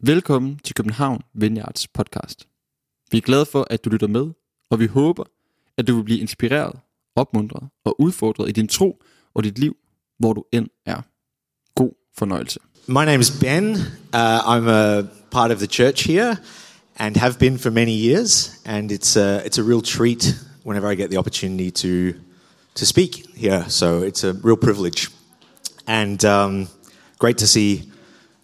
Velkommen til København Vineyards podcast. Vi er glade for, at du lytter med, og vi håber, at du vil blive inspireret, opmuntret og udfordret i din tro og dit liv, hvor du end er. God fornøjelse. My name is Ben. Uh, I'm a part of the church here and have been for many years. And it's a, it's a real treat whenever I get the opportunity to, to speak here. So it's a real privilege. And um, great to see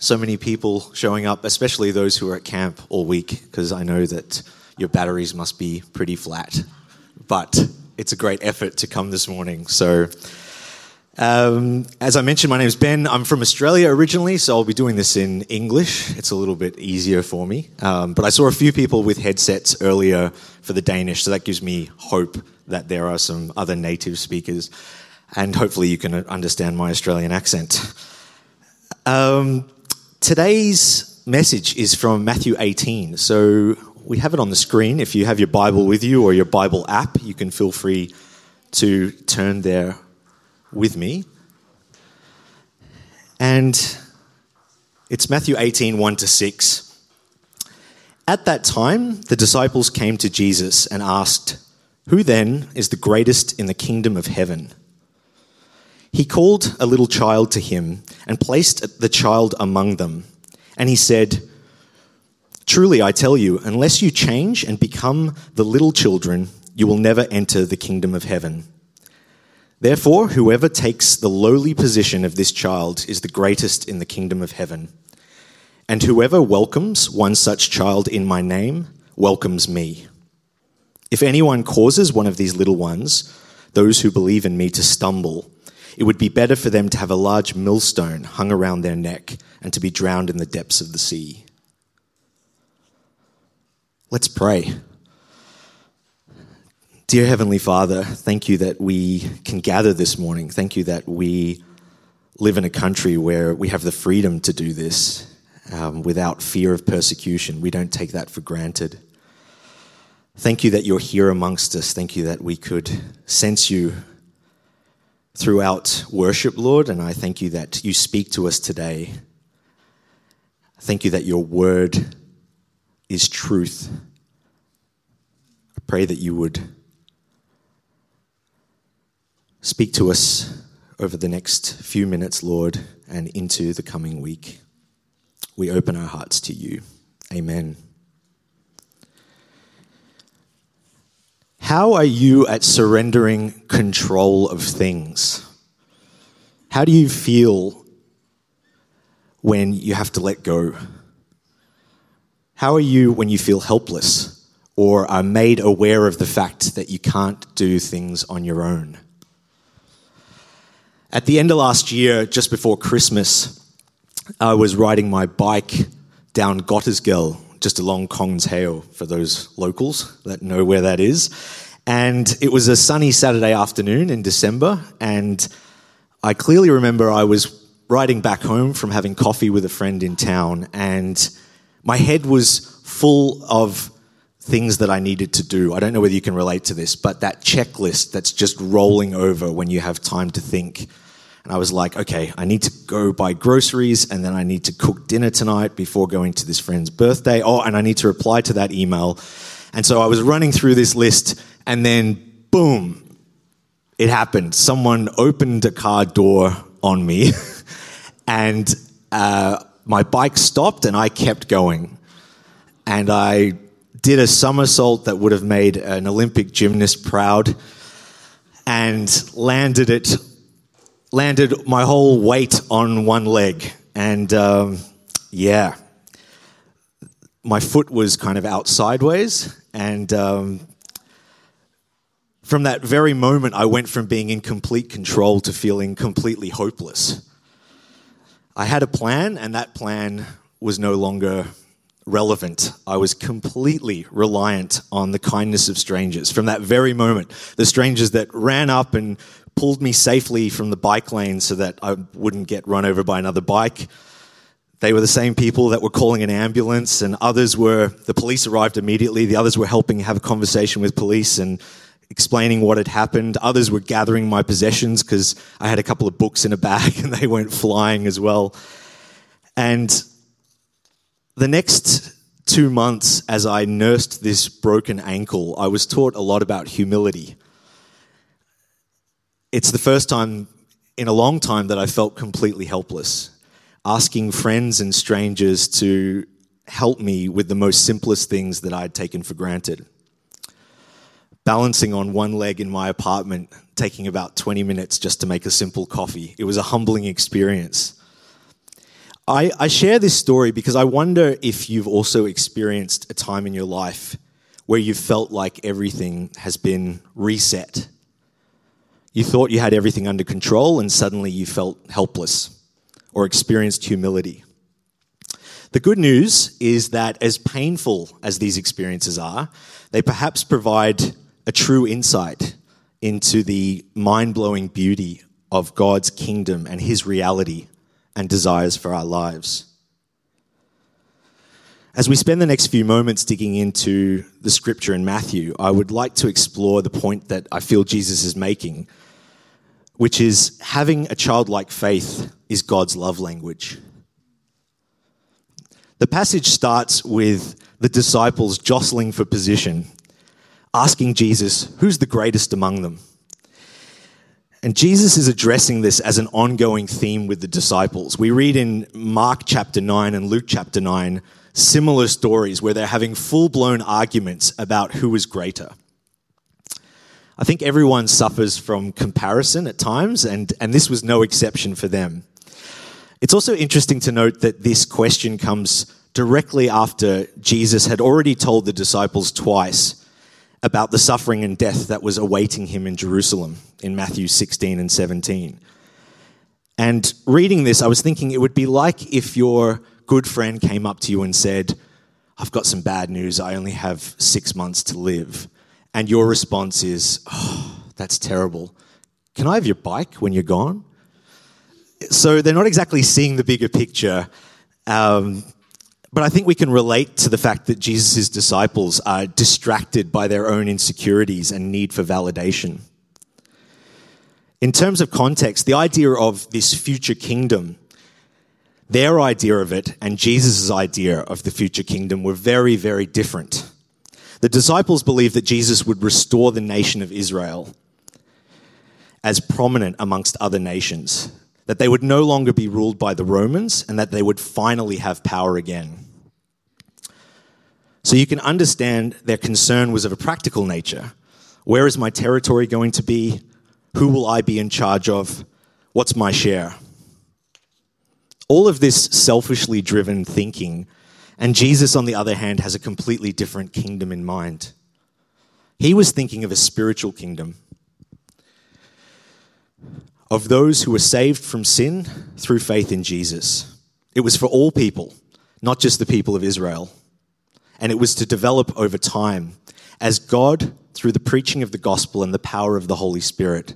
so many people showing up, especially those who are at camp all week, because I know that your batteries must be pretty flat. But it's a great effort to come this morning. So, um, as I mentioned, my name is Ben. I'm from Australia originally, so I'll be doing this in English. It's a little bit easier for me. Um, but I saw a few people with headsets earlier for the Danish, so that gives me hope that there are some other native speakers. And hopefully, you can understand my Australian accent. Um, Today's message is from Matthew 18. So we have it on the screen. If you have your Bible with you or your Bible app, you can feel free to turn there with me. And it's Matthew 18, 1 to 6. At that time, the disciples came to Jesus and asked, Who then is the greatest in the kingdom of heaven? He called a little child to him and placed the child among them. And he said, Truly, I tell you, unless you change and become the little children, you will never enter the kingdom of heaven. Therefore, whoever takes the lowly position of this child is the greatest in the kingdom of heaven. And whoever welcomes one such child in my name welcomes me. If anyone causes one of these little ones, those who believe in me, to stumble, it would be better for them to have a large millstone hung around their neck and to be drowned in the depths of the sea. Let's pray. Dear Heavenly Father, thank you that we can gather this morning. Thank you that we live in a country where we have the freedom to do this um, without fear of persecution. We don't take that for granted. Thank you that you're here amongst us. Thank you that we could sense you throughout worship, Lord, and I thank you that you speak to us today. Thank you that your word is truth. I pray that you would speak to us over the next few minutes, Lord, and into the coming week. We open our hearts to you. Amen. How are you at surrendering control of things? How do you feel when you have to let go? How are you when you feel helpless or are made aware of the fact that you can't do things on your own? At the end of last year, just before Christmas, I was riding my bike down Gothersgade just along Kongens Have for those locals that know where that is. And it was a sunny Saturday afternoon in December, and I clearly remember I was riding back home from having coffee with a friend in town, and my head was full of things that I needed to do. I don't know whether you can relate to this, but that checklist that's just rolling over when you have time to think and I was like, okay, I need to go buy groceries and then I need to cook dinner tonight before going to this friend's birthday. Oh, and I need to reply to that email. And so I was running through this list and then boom, it happened. Someone opened a car door on me and uh, my bike stopped and I kept going. And I did a somersault that would have made an Olympic gymnast proud and landed it landed my whole weight on one leg. And um, yeah, my foot was kind of out sideways. And um, from that very moment, I went from being in complete control to feeling completely hopeless. I had a plan, and that plan was no longer relevant. I was completely reliant on the kindness of strangers. From that very moment, the strangers that ran up and pulled me safely from the bike lane so that I wouldn't get run over by another bike. They were the same people that were calling an ambulance, and others were, the police arrived immediately. The others were helping have a conversation with police and explaining what had happened. Others were gathering my possessions because I had a couple of books in a bag and they went flying as well. And the next two months, as I nursed this broken ankle, I was taught a lot about humility. It's the first time in a long time that I felt completely helpless, asking friends and strangers to help me with the most simplest things that I'd taken for granted. Balancing on one leg in my apartment, taking about 20 minutes just to make a simple coffee. It was a humbling experience. I, I share this story because I wonder if you've also experienced a time in your life where you've felt like everything has been reset. You thought you had everything under control, and suddenly you felt helpless or experienced humility. The good news is that, as painful as these experiences are, they perhaps provide a true insight into the mind blowing beauty of God's kingdom and His reality and desires for our lives. As we spend the next few moments digging into the scripture in Matthew, I would like to explore the point that I feel Jesus is making, which is having a childlike faith is God's love language. The passage starts with the disciples jostling for position, asking Jesus, Who's the greatest among them? And Jesus is addressing this as an ongoing theme with the disciples. We read in Mark chapter 9 and Luke chapter 9 similar stories where they're having full blown arguments about who is greater. I think everyone suffers from comparison at times, and, and this was no exception for them. It's also interesting to note that this question comes directly after Jesus had already told the disciples twice about the suffering and death that was awaiting him in Jerusalem in Matthew 16 and 17. And reading this, I was thinking it would be like if your good friend came up to you and said, I've got some bad news. I only have six months to live. And your response is, Oh, that's terrible. Can I have your bike when you're gone? So they're not exactly seeing the bigger picture. Um, but I think we can relate to the fact that Jesus' disciples are distracted by their own insecurities and need for validation. In terms of context, the idea of this future kingdom, their idea of it and Jesus' idea of the future kingdom were very, very different. The disciples believed that Jesus would restore the nation of Israel as prominent amongst other nations, that they would no longer be ruled by the Romans, and that they would finally have power again. So you can understand their concern was of a practical nature. Where is my territory going to be? Who will I be in charge of? What's my share? All of this selfishly driven thinking, and Jesus, on the other hand, has a completely different kingdom in mind. He was thinking of a spiritual kingdom, of those who were saved from sin through faith in Jesus. It was for all people, not just the people of Israel and it was to develop over time as God, through the preaching of the gospel and the power of the Holy Spirit,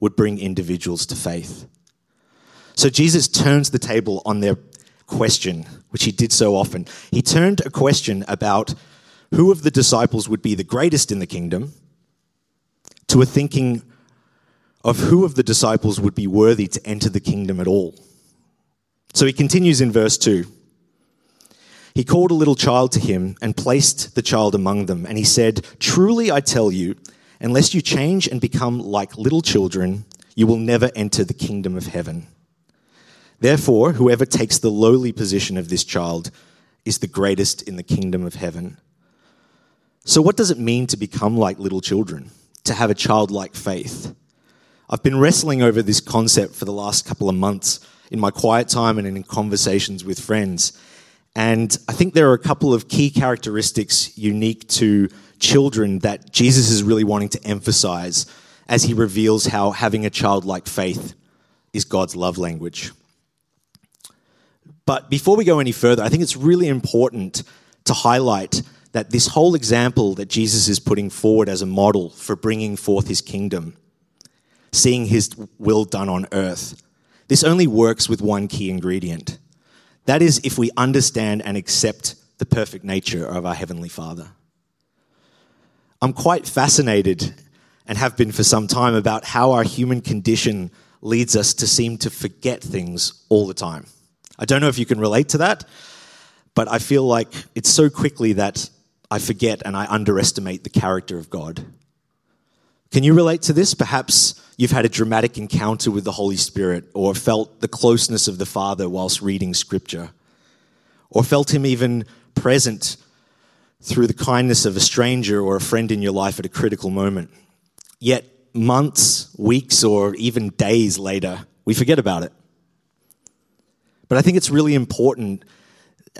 would bring individuals to faith. So Jesus turns the table on their question, which he did so often. He turned a question about who of the disciples would be the greatest in the kingdom to a thinking of who of the disciples would be worthy to enter the kingdom at all. So he continues in verse 2. He called a little child to him and placed the child among them. And he said, Truly I tell you, unless you change and become like little children, you will never enter the kingdom of heaven. Therefore, whoever takes the lowly position of this child is the greatest in the kingdom of heaven. So, what does it mean to become like little children, to have a childlike faith? I've been wrestling over this concept for the last couple of months in my quiet time and in conversations with friends. And I think there are a couple of key characteristics unique to children that Jesus is really wanting to emphasize as he reveals how having a childlike faith is God's love language. But before we go any further, I think it's really important to highlight that this whole example that Jesus is putting forward as a model for bringing forth his kingdom, seeing his will done on earth, this only works with one key ingredient that is, if we understand and accept the perfect nature of our Heavenly Father. I'm quite fascinated and have been for some time about how our human condition leads us to seem to forget things all the time. I don't know if you can relate to that, but I feel like it's so quickly that I forget and I underestimate the character of God. Can you relate to this? Perhaps you've had a dramatic encounter with the Holy Spirit or felt the closeness of the Father whilst reading Scripture, or felt Him even present through the kindness of a stranger or a friend in your life at a critical moment. Yet, months, weeks, or even days later, we forget about it. But I think it's really important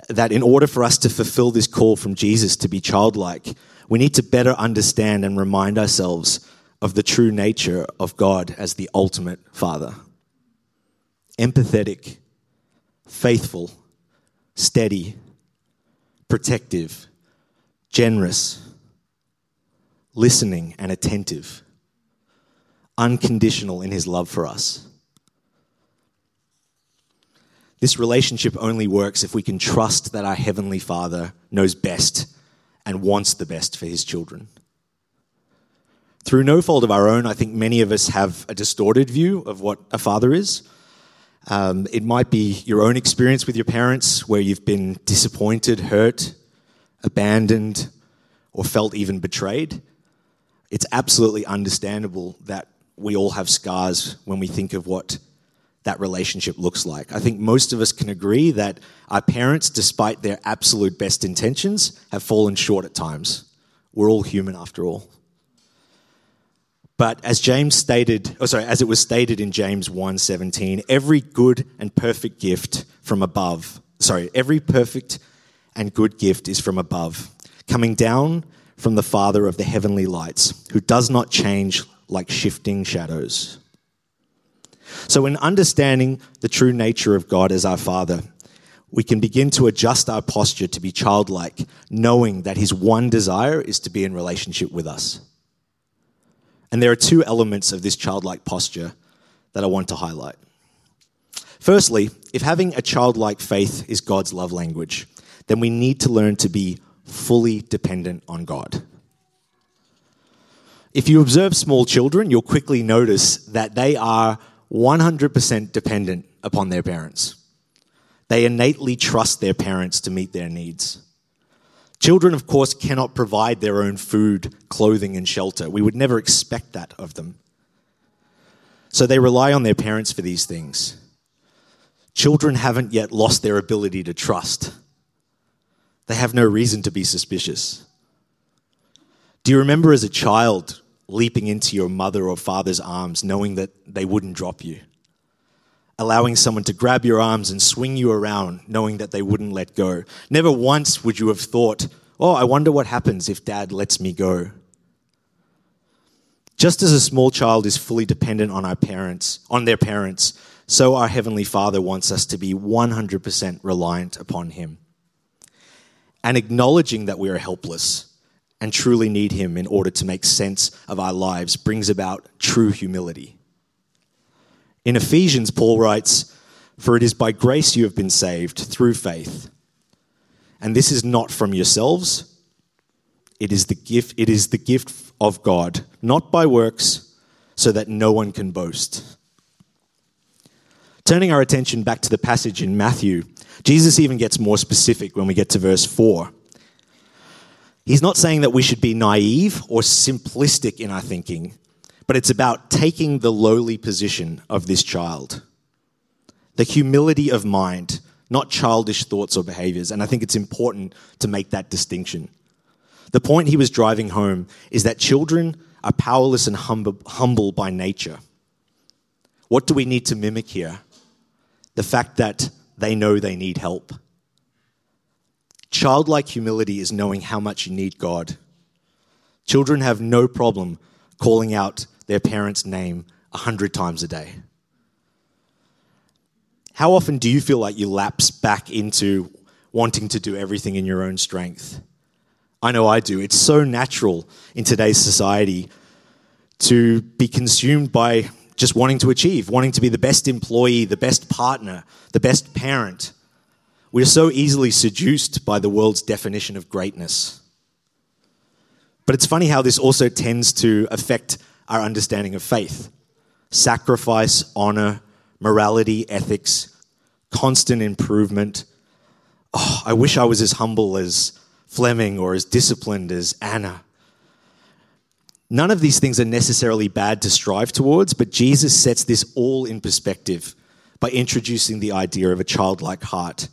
that in order for us to fulfill this call from Jesus to be childlike, we need to better understand and remind ourselves of the true nature of God as the ultimate Father. Empathetic, faithful, steady, protective, generous, listening, and attentive, unconditional in his love for us. This relationship only works if we can trust that our Heavenly Father knows best and wants the best for his children. Through no fault of our own, I think many of us have a distorted view of what a father is. Um, it might be your own experience with your parents where you've been disappointed, hurt, abandoned, or felt even betrayed. It's absolutely understandable that we all have scars when we think of what that relationship looks like. I think most of us can agree that our parents, despite their absolute best intentions, have fallen short at times. We're all human after all. But as James stated, oh sorry, as it was stated in James 1:17, every good and perfect gift from above, sorry, every perfect and good gift is from above, coming down from the Father of the heavenly lights, who does not change like shifting shadows. So, in understanding the true nature of God as our Father, we can begin to adjust our posture to be childlike, knowing that His one desire is to be in relationship with us. And there are two elements of this childlike posture that I want to highlight. Firstly, if having a childlike faith is God's love language, then we need to learn to be fully dependent on God. If you observe small children, you'll quickly notice that they are 100% dependent upon their parents. They innately trust their parents to meet their needs. Children, of course, cannot provide their own food, clothing, and shelter. We would never expect that of them. So they rely on their parents for these things. Children haven't yet lost their ability to trust. They have no reason to be suspicious. Do you remember as a child leaping into your mother or father's arms knowing that they wouldn't drop you? Allowing someone to grab your arms and swing you around knowing that they wouldn't let go. Never once would you have thought, oh, I wonder what happens if dad lets me go. Just as a small child is fully dependent on our parents, on their parents, so our heavenly Father wants us to be 100% reliant upon him and acknowledging that we are helpless and truly need Him in order to make sense of our lives brings about true humility. In Ephesians, Paul writes, For it is by grace you have been saved through faith. And this is not from yourselves, it is the gift, it is the gift of God, not by works, so that no one can boast. Turning our attention back to the passage in Matthew, Jesus even gets more specific when we get to verse 4. He's not saying that we should be naive or simplistic in our thinking, but it's about taking the lowly position of this child. The humility of mind, not childish thoughts or behaviors. And I think it's important to make that distinction. The point he was driving home is that children are powerless and humble, humble by nature. What do we need to mimic here? The fact that they know they need help. Childlike humility is knowing how much you need God. Children have no problem calling out their parents' name a hundred times a day. How often do you feel like you lapse back into wanting to do everything in your own strength? I know I do. It's so natural in today's society to be consumed by just wanting to achieve, wanting to be the best employee, the best partner, the best parent. We are so easily seduced by the world's definition of greatness. But it's funny how this also tends to affect our understanding of faith sacrifice, honor, morality, ethics, constant improvement. oh, I wish I was as humble as Fleming or as disciplined as Anna. None of these things are necessarily bad to strive towards, but Jesus sets this all in perspective by introducing the idea of a childlike heart.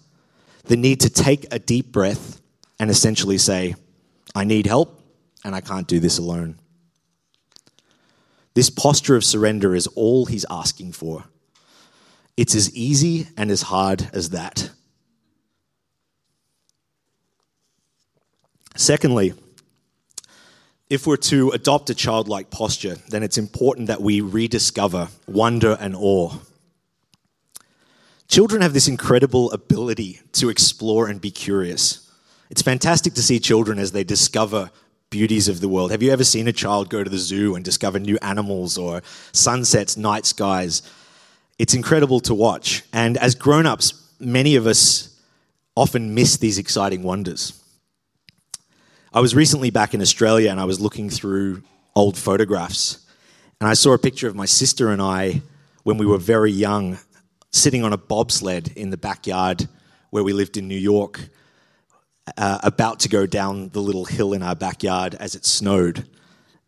The need to take a deep breath and essentially say, I need help and I can't do this alone. This posture of surrender is all he's asking for. It's as easy and as hard as that. Secondly, if we're to adopt a childlike posture, then it's important that we rediscover wonder and awe. Children have this incredible ability to explore and be curious. It's fantastic to see children as they discover beauties of the world. Have you ever seen a child go to the zoo and discover new animals or sunsets, night skies? It's incredible to watch. And as grown ups, many of us often miss these exciting wonders. I was recently back in Australia and I was looking through old photographs. And I saw a picture of my sister and I when we were very young, sitting on a bobsled in the backyard where we lived in New York, uh, about to go down the little hill in our backyard as it snowed.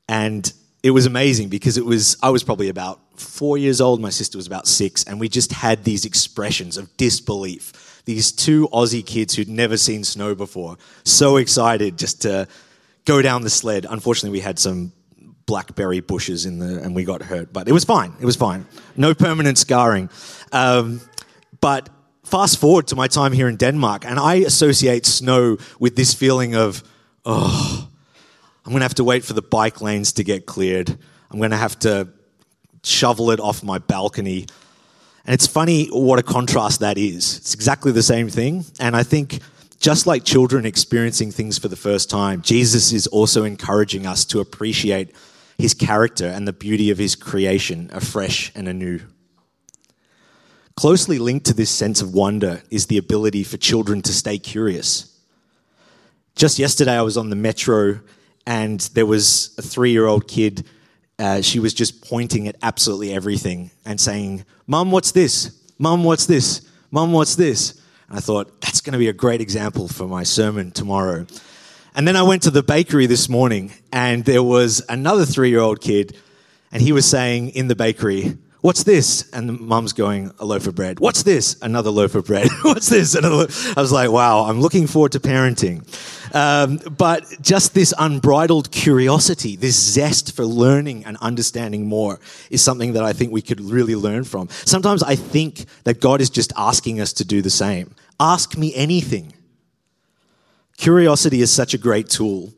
And it was amazing because it was, I was probably about four years old, my sister was about six, and we just had these expressions of disbelief these two Aussie kids who'd never seen snow before, so excited just to go down the sled. Unfortunately, we had some blackberry bushes in the, and we got hurt, but it was fine. It was fine. No permanent scarring. Um, but fast forward to my time here in Denmark, and I associate snow with this feeling of, oh, I'm going to have to wait for the bike lanes to get cleared. I'm going to have to shovel it off my balcony. And it's funny what a contrast that is. It's exactly the same thing. And I think just like children experiencing things for the first time, Jesus is also encouraging us to appreciate his character and the beauty of his creation afresh and anew. Closely linked to this sense of wonder is the ability for children to stay curious. Just yesterday, I was on the metro and there was a three year old kid uh, she was just pointing at absolutely everything and saying, Mum, what's this? Mum, what's this? Mum, what's this? And I thought, that's going to be a great example for my sermon tomorrow. And then I went to the bakery this morning and there was another three year old kid and he was saying in the bakery, What's this? And the mum's going, A loaf of bread. What's this? Another loaf of bread. What's this? Another I was like, Wow, I'm looking forward to parenting. Um, but just this unbridled curiosity, this zest for learning and understanding more is something that I think we could really learn from. Sometimes I think that God is just asking us to do the same. Ask me anything. Curiosity is such a great tool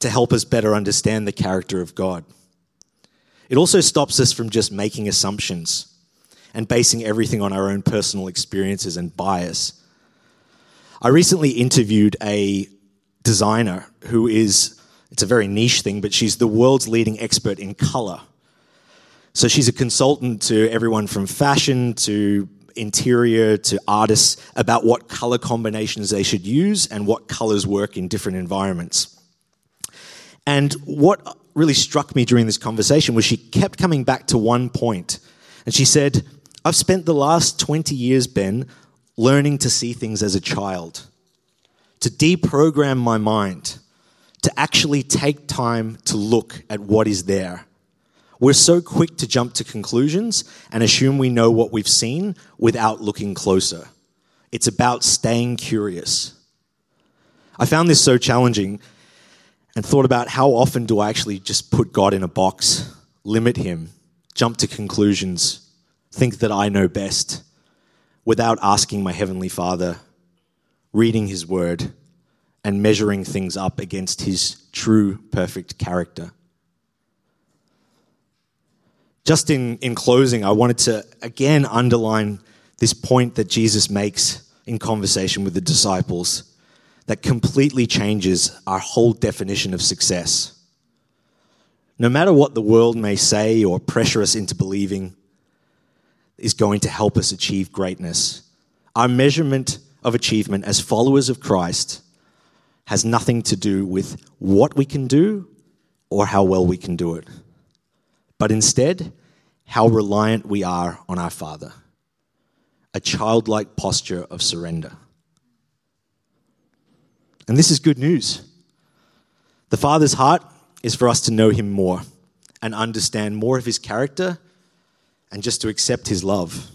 to help us better understand the character of God. It also stops us from just making assumptions and basing everything on our own personal experiences and bias. I recently interviewed a designer who is, it's a very niche thing, but she's the world's leading expert in color. So she's a consultant to everyone from fashion to interior to artists about what color combinations they should use and what colors work in different environments. And what really struck me during this conversation was she kept coming back to one point. And she said, I've spent the last 20 years, Ben, learning to see things as a child, to deprogram my mind, to actually take time to look at what is there. We're so quick to jump to conclusions and assume we know what we've seen without looking closer. It's about staying curious. I found this so challenging and thought about how often do I actually just put God in a box, limit Him, jump to conclusions, think that I know best, without asking my Heavenly Father, reading His Word, and measuring things up against His true, perfect character. Just in, in closing, I wanted to again underline this point that Jesus makes in conversation with the disciples that completely changes our whole definition of success. No matter what the world may say or pressure us into believing, is going to help us achieve greatness. Our measurement of achievement as followers of Christ has nothing to do with what we can do or how well we can do it, but instead, how reliant we are on our Father. A childlike posture of surrender. And this is good news. The Father's heart is for us to know Him more and understand more of His character and just to accept His love.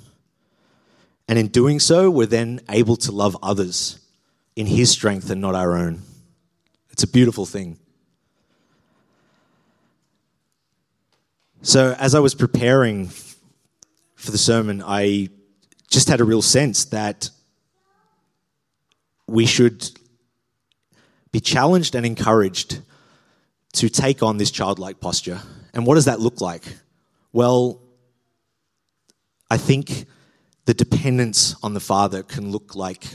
And in doing so, we're then able to love others in His strength and not our own. It's a beautiful thing. So, as I was preparing for the sermon, I just had a real sense that we should be challenged and encouraged to take on this childlike posture. And what does that look like? Well, I think the dependence on the Father can look like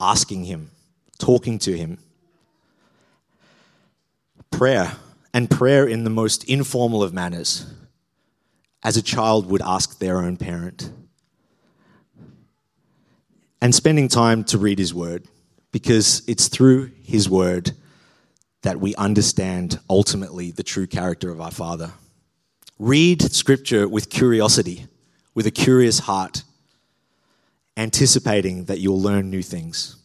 asking Him, talking to Him, prayer, and prayer in the most informal of manners, as a child would ask their own parent. And spending time to read His Word, because it's through His Word that we understand ultimately the true character of our Father. Read Scripture with curiosity, with a curious heart, anticipating that you'll learn new things.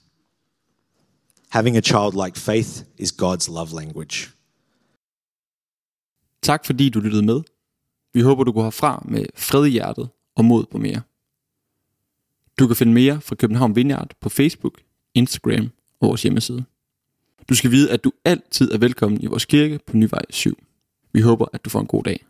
Having a childlike faith is God's love language. Tak fordi du lyttede med. Vi håber, du går herfra med fred i hjertet og mod på mere. Du kan finde mere fra København Vineyard på Facebook, Instagram og vores hjemmeside. Du skal vide, at du altid er velkommen i vores kirke på Nyvej 7. Vi håber, at du får en god dag.